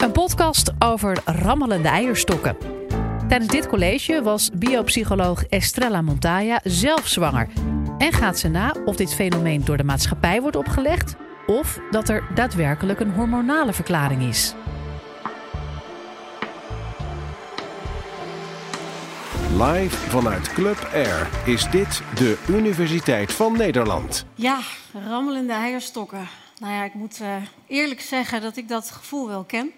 Een podcast over rammelende eierstokken. Tijdens dit college was biopsycholoog Estrella Montaya zelf zwanger. En gaat ze na of dit fenomeen door de maatschappij wordt opgelegd of dat er daadwerkelijk een hormonale verklaring is. Live vanuit Club Air is dit de Universiteit van Nederland. Ja, rammelende eierstokken. Nou ja, ik moet uh, eerlijk zeggen dat ik dat gevoel wel ken.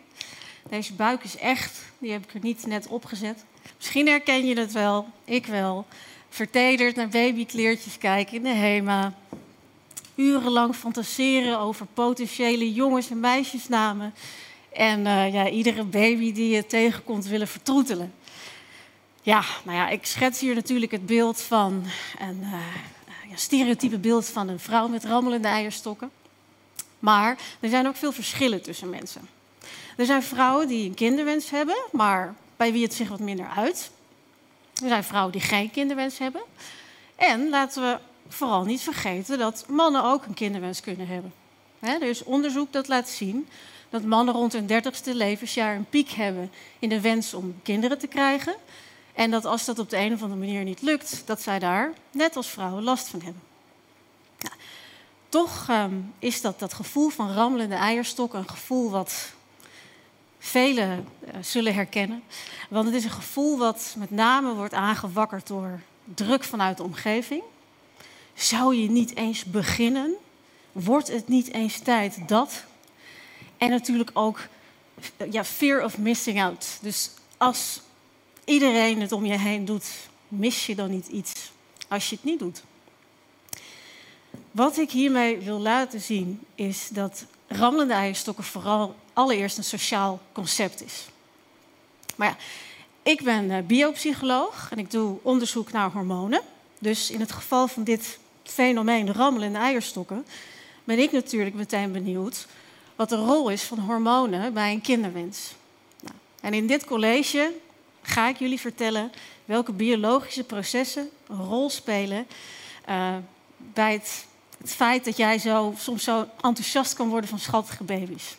Deze buik is echt, die heb ik er niet net opgezet. Misschien herken je het wel, ik wel. Vertederd naar babykleertjes kijken in de HEMA. Urenlang fantaseren over potentiële jongens- en meisjesnamen. En uh, ja, iedere baby die je tegenkomt willen vertroetelen. Ja, nou ja, ik schets hier natuurlijk het beeld van een uh, ja, stereotype beeld van een vrouw met rammelende eierstokken. Maar er zijn ook veel verschillen tussen mensen. Er zijn vrouwen die een kinderwens hebben, maar bij wie het zich wat minder uit. Er zijn vrouwen die geen kinderwens hebben. En laten we vooral niet vergeten dat mannen ook een kinderwens kunnen hebben. er is onderzoek dat laat zien dat mannen rond hun dertigste levensjaar een piek hebben in de wens om kinderen te krijgen. En dat als dat op de een of andere manier niet lukt, dat zij daar, net als vrouwen, last van hebben. Nou, toch um, is dat, dat gevoel van rammelende eierstok een gevoel wat velen uh, zullen herkennen. Want het is een gevoel wat met name wordt aangewakkerd door druk vanuit de omgeving. Zou je niet eens beginnen? Wordt het niet eens tijd dat? En natuurlijk ook ja, fear of missing out. Dus als iedereen het om je heen doet, mis je dan niet iets als je het niet doet. Wat ik hiermee wil laten zien is dat rammelende eierstokken vooral allereerst een sociaal concept is. Maar ja, ik ben eh, biopsycholoog en ik doe onderzoek naar hormonen. Dus in het geval van dit fenomeen rammelende eierstokken ben ik natuurlijk meteen benieuwd wat de rol is van hormonen bij een kinderwens. Nou, en in dit college ga ik jullie vertellen welke biologische processen een rol spelen uh, bij het, het, feit dat jij zo, soms zo enthousiast kan worden van schattige baby's.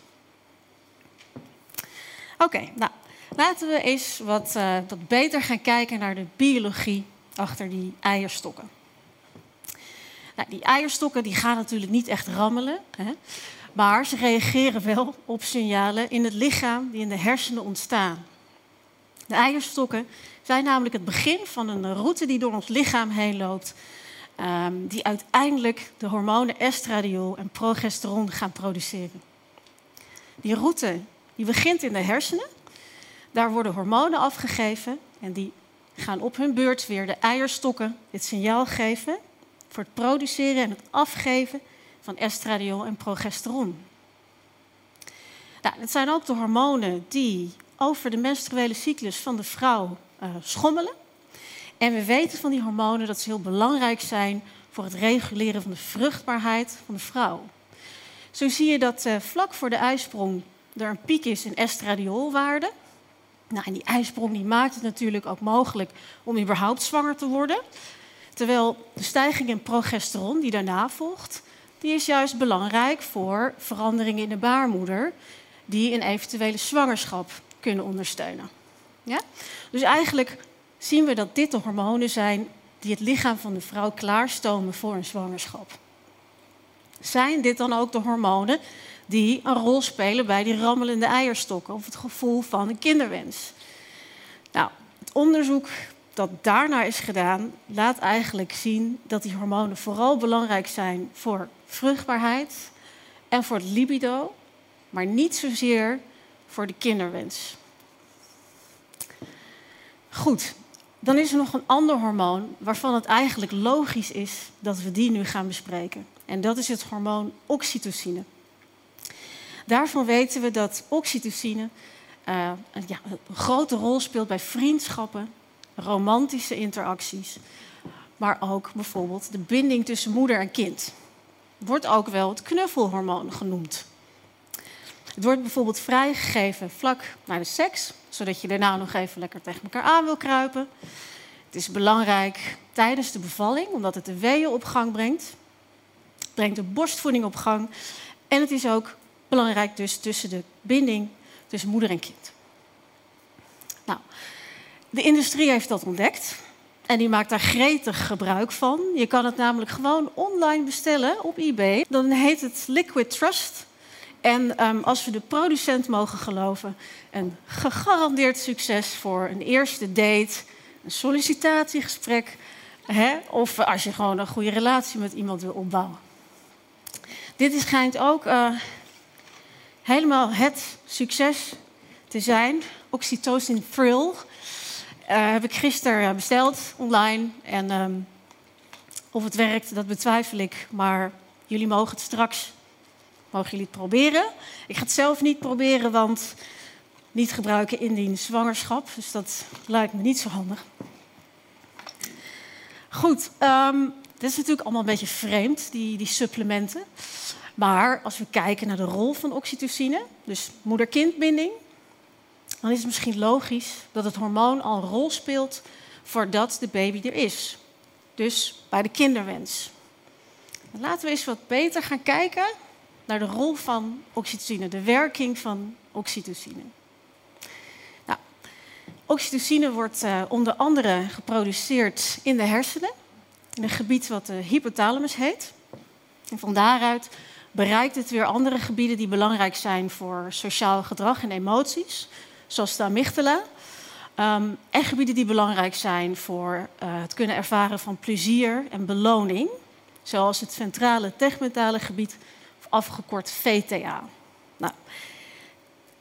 Oké, nou, laten we eens wat, uh, wat beter gaan kijken naar de biologie achter die eierstokken. Nou, die eierstokken die gaan natuurlijk niet echt rammelen, hè, maar ze reageren wel op signalen in het lichaam die in de hersenen ontstaan. De eierstokken zijn namelijk het begin van een route die door ons lichaam heen loopt, um, die uiteindelijk de hormonen estradiol en progesteron gaan produceren. Die route die begint in de hersenen, daar worden hormonen afgegeven en die gaan op hun beurt weer de eierstokken het signaal geven voor het produceren en het afgeven van estradiol en progesteron. Nou, het zijn ook de hormonen die over de menstruele cyclus van de vrouw uh, schommelen. En we weten van die hormonen dat ze heel belangrijk zijn voor het reguleren van de vruchtbaarheid van de vrouw. Zo zie je dat uh, vlak voor de ijsprong er een piek is in estradiolwaarde. Nou, en die ijsprong die maakt het natuurlijk ook mogelijk om überhaupt zwanger te worden. Terwijl de stijging in progesteron die daarna volgt, die is juist belangrijk voor veranderingen in de baarmoeder die een eventuele zwangerschap kunnen ondersteunen. Ja? Dus eigenlijk zien we dat dit de hormonen zijn die het lichaam van de vrouw klaarstomen voor een zwangerschap. Zijn dit dan ook de hormonen die een rol spelen bij die rammelende eierstokken of het gevoel van een kinderwens? Nou, het onderzoek dat daarnaar is gedaan, laat eigenlijk zien dat die hormonen vooral belangrijk zijn voor vruchtbaarheid en voor het libido, maar niet zozeer voor de kinderwens. Goed, dan is er nog een ander hormoon waarvan het eigenlijk logisch is dat we die nu gaan bespreken. En dat is het hormoon oxytocine. Daarvan weten we dat oxytocine uh, ja, een grote rol speelt bij vriendschappen, romantische interacties, maar ook bijvoorbeeld de binding tussen moeder en kind. Wordt ook wel het knuffelhormoon genoemd. Het wordt bijvoorbeeld vrijgegeven vlak na de seks, zodat je daarna nog even lekker tegen elkaar aan wil kruipen. Het is belangrijk tijdens de bevalling, omdat het de weeën op gang brengt. Het brengt de borstvoeding op gang. En het is ook belangrijk dus tussen de binding tussen moeder en kind. Nou, de industrie heeft dat ontdekt en die maakt daar gretig gebruik van. Je kan het namelijk gewoon online bestellen op eBay. Dan heet het Liquid Trust. En um, als we de producent mogen geloven, een gegarandeerd succes voor een eerste date, een sollicitatiegesprek, hè, of als je gewoon een goede relatie met iemand wil opbouwen. Dit schijnt ook uh, helemaal het succes te zijn. Oxytocin Thrill. Uh, heb ik gisteren besteld online. En um, of het werkt, dat betwijfel ik. Maar jullie mogen het straks mogen jullie het proberen. Ik ga het zelf niet proberen, want niet gebruiken indien zwangerschap. Dus dat lijkt me niet zo handig. Goed, um, dit is natuurlijk allemaal een beetje vreemd, die, die supplementen. Maar als we kijken naar de rol van oxytocine, dus moeder-kindbinding, dan is het misschien logisch dat het hormoon al een rol speelt voordat de baby er is. Dus bij de kinderwens. Laten we eens wat beter gaan kijken naar de rol van oxytocine, de werking van oxytocine. Nou, oxytocine wordt uh, onder andere geproduceerd in de hersenen, in een gebied wat de hypothalamus heet. En van daaruit bereikt het weer andere gebieden die belangrijk zijn voor sociaal gedrag en emoties, zoals de amygdala. Um, en gebieden die belangrijk zijn voor uh, het kunnen ervaren van plezier en beloning, zoals het ventrale tegmentale gebied afgekort VTA. Nou,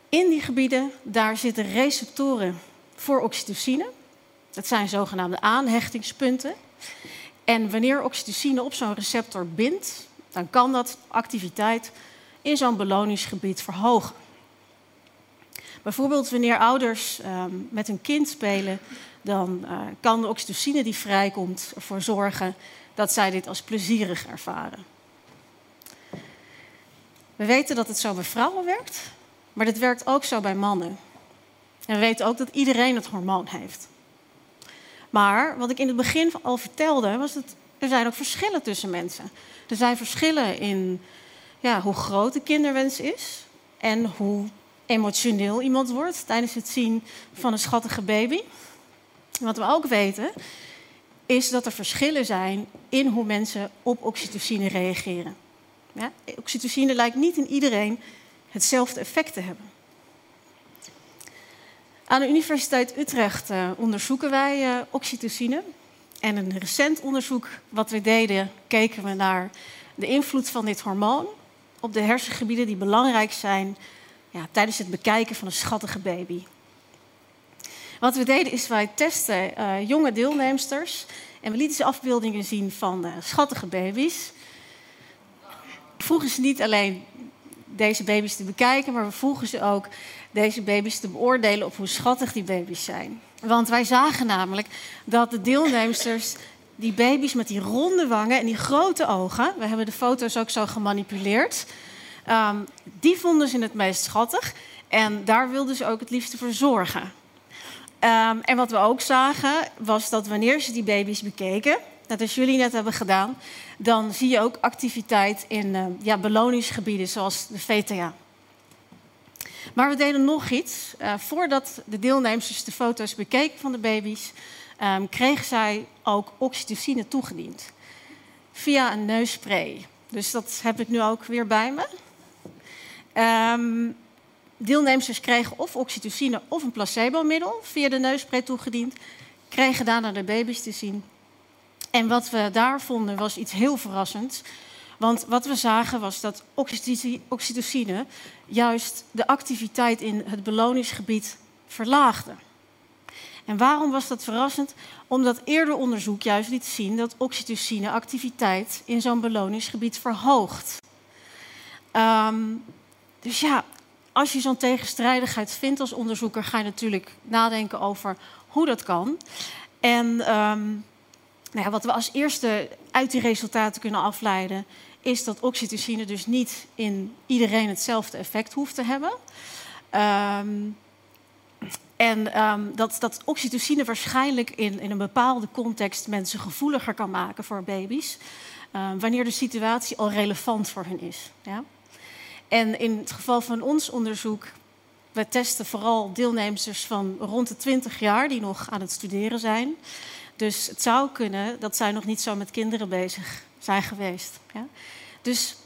in die gebieden daar zitten receptoren voor oxytocine. Dat zijn zogenaamde aanhechtingspunten. En wanneer oxytocine op zo'n receptor bindt, dan kan dat activiteit in zo'n beloningsgebied verhogen. Bijvoorbeeld wanneer ouders um, met een kind spelen, dan uh, kan de oxytocine die vrijkomt ervoor zorgen dat zij dit als plezierig ervaren. We weten dat het zo bij vrouwen werkt, maar dit werkt ook zo bij mannen. En we weten ook dat iedereen het hormoon heeft. Maar wat ik in het begin al vertelde, was dat er zijn ook verschillen tussen mensen. Er zijn verschillen in ja, hoe groot de kinderwens is en hoe emotioneel iemand wordt tijdens het zien van een schattige baby. wat we ook weten, is dat er verschillen zijn in hoe mensen op oxytocine reageren. Ja, oxytocine lijkt niet in iedereen hetzelfde effect te hebben. Aan de Universiteit Utrecht uh, onderzoeken wij uh, oxytocine. En een recent onderzoek wat we deden, keken we naar de invloed van dit hormoon op de hersengebieden die belangrijk zijn ja, tijdens het bekijken van een schattige baby. Wat we deden is wij testen uh, jonge deelnemsters en we lieten ze afbeeldingen zien van schattige baby's vroegen ze niet alleen deze baby's te bekijken, maar we vroegen ze ook deze baby's te beoordelen op hoe schattig die baby's zijn. Want wij zagen namelijk dat de deelnemsters die baby's met die ronde wangen en die grote ogen, we hebben de foto's ook zo gemanipuleerd, um, die vonden ze het meest schattig en daar wilden ze ook het liefste voor zorgen. Um, en wat we ook zagen was dat wanneer ze die baby's bekeken, net als jullie net hebben gedaan, dan zie je ook activiteit in uh, ja, beloningsgebieden zoals de VTA. Maar we deden nog iets. Uh, voordat de deelnemers de foto's bekeken van de baby's, um, kregen zij ook oxytocine toegediend. Via een neusspray. Dus dat heb ik nu ook weer bij me. Um, deelnemers kregen of oxytocine of een placebo-middel via de neusspray toegediend. Kregen daarna de baby's te zien en wat we daar vonden was iets heel verrassends. Want wat we zagen was dat oxytocine juist de activiteit in het beloningsgebied verlaagde. En waarom was dat verrassend? Omdat eerder onderzoek juist liet zien dat oxytocine activiteit in zo'n beloningsgebied verhoogt. Um, dus ja, als je zo'n tegenstrijdigheid vindt als onderzoeker, ga je natuurlijk nadenken over hoe dat kan. En um, nou ja, wat we als eerste uit die resultaten kunnen afleiden, is dat oxytocine dus niet in iedereen hetzelfde effect hoeft te hebben. Um, en um, dat, dat oxytocine waarschijnlijk in, in een bepaalde context mensen gevoeliger kan maken voor baby's. Um, wanneer de situatie al relevant voor hen is. Ja? En in het geval van ons onderzoek We testen vooral deelnemers van rond de 20 jaar die nog aan het studeren zijn. Dus het zou kunnen dat zij nog niet zo met kinderen bezig zijn geweest. Ja? Dus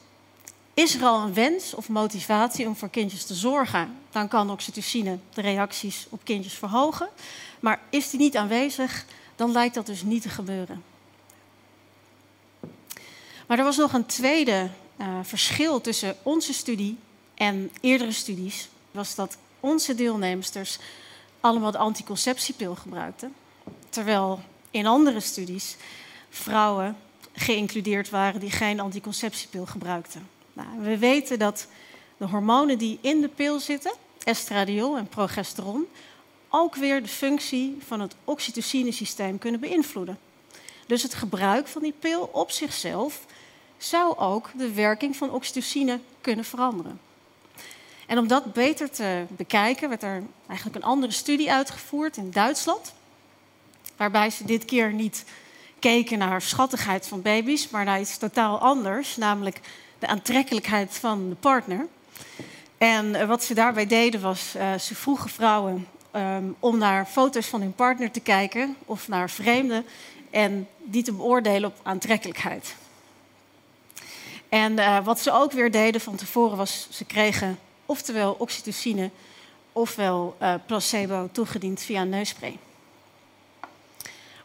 is er al een wens of motivatie om voor kindjes te zorgen, dan kan oxytocine de reacties op kindjes verhogen. Maar is die niet aanwezig, dan lijkt dat dus niet te gebeuren. Maar er was nog een tweede uh, verschil tussen onze studie en eerdere studies. Was dat onze deelnemsters allemaal de anticonceptiepil gebruikten. Terwijl in andere studies vrouwen geïncludeerd waren die geen anticonceptiepil gebruikten. Nou, we weten dat de hormonen die in de pil zitten, estradiol en progesteron, ook weer de functie van het oxytocine-systeem kunnen beïnvloeden. Dus het gebruik van die pil op zichzelf zou ook de werking van oxytocine kunnen veranderen. En om dat beter te bekijken, werd er eigenlijk een andere studie uitgevoerd in Duitsland. Waarbij ze dit keer niet keken naar schattigheid van baby's, maar naar iets totaal anders, namelijk de aantrekkelijkheid van de partner. En eh, wat ze daarbij deden was, uh, ze vroegen vrouwen um, om naar foto's van hun partner te kijken of naar vreemden en die te beoordelen op aantrekkelijkheid. En uh, wat ze ook weer deden van tevoren was, ze kregen oftewel oxytocine ofwel placebo toegediend via een neusspray.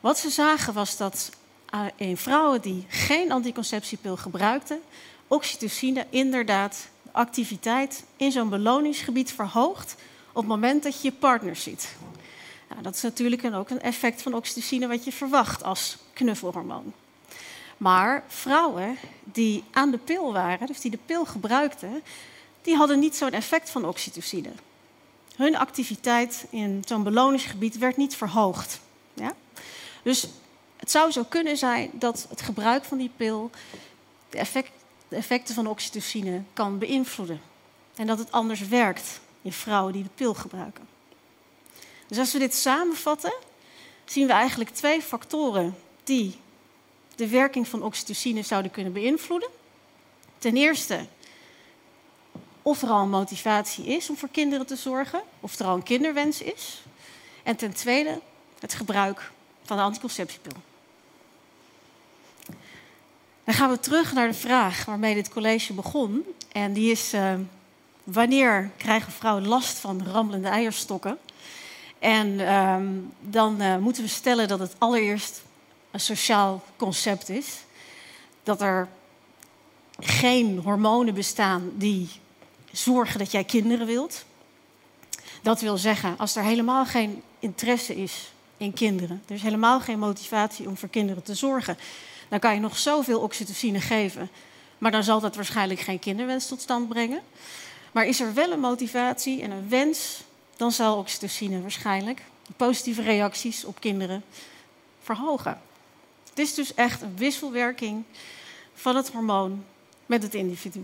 Wat ze zagen was dat uh, in vrouwen die geen anticonceptiepil gebruikten, oxytocine inderdaad de activiteit in zo'n beloningsgebied verhoogt op het moment dat je je partner ziet. Nou, dat is natuurlijk ook een effect van oxytocine wat je verwacht als knuffelhormoon. Maar vrouwen die aan de pil waren, dus die de pil gebruikten, die hadden niet zo'n effect van oxytocine. Hun activiteit in zo'n beloningsgebied werd niet verhoogd. Ja? Dus het zou zo kunnen zijn dat het gebruik van die pil de, effect, de effecten van oxytocine kan beïnvloeden. En dat het anders werkt in vrouwen die de pil gebruiken. Dus als we dit samenvatten, zien we eigenlijk twee factoren die de werking van oxytocine zouden kunnen beïnvloeden. Ten eerste of er al een motivatie is om voor kinderen te zorgen, of er al een kinderwens is. En ten tweede het gebruik van de anticonceptiepil. Dan gaan we terug naar de vraag waarmee dit college begon. En die is: uh, wanneer krijgen vrouwen last van rammelende eierstokken? En uh, dan uh, moeten we stellen dat het allereerst een sociaal concept is. Dat er geen hormonen bestaan die zorgen dat jij kinderen wilt. Dat wil zeggen, als er helemaal geen interesse is in kinderen, er is helemaal geen motivatie om voor kinderen te zorgen, dan kan je nog zoveel oxytocine geven, maar dan zal dat waarschijnlijk geen kinderwens tot stand brengen. Maar is er wel een motivatie en een wens, dan zal oxytocine waarschijnlijk positieve reacties op kinderen verhogen. Het is dus echt een wisselwerking van het hormoon met het individu.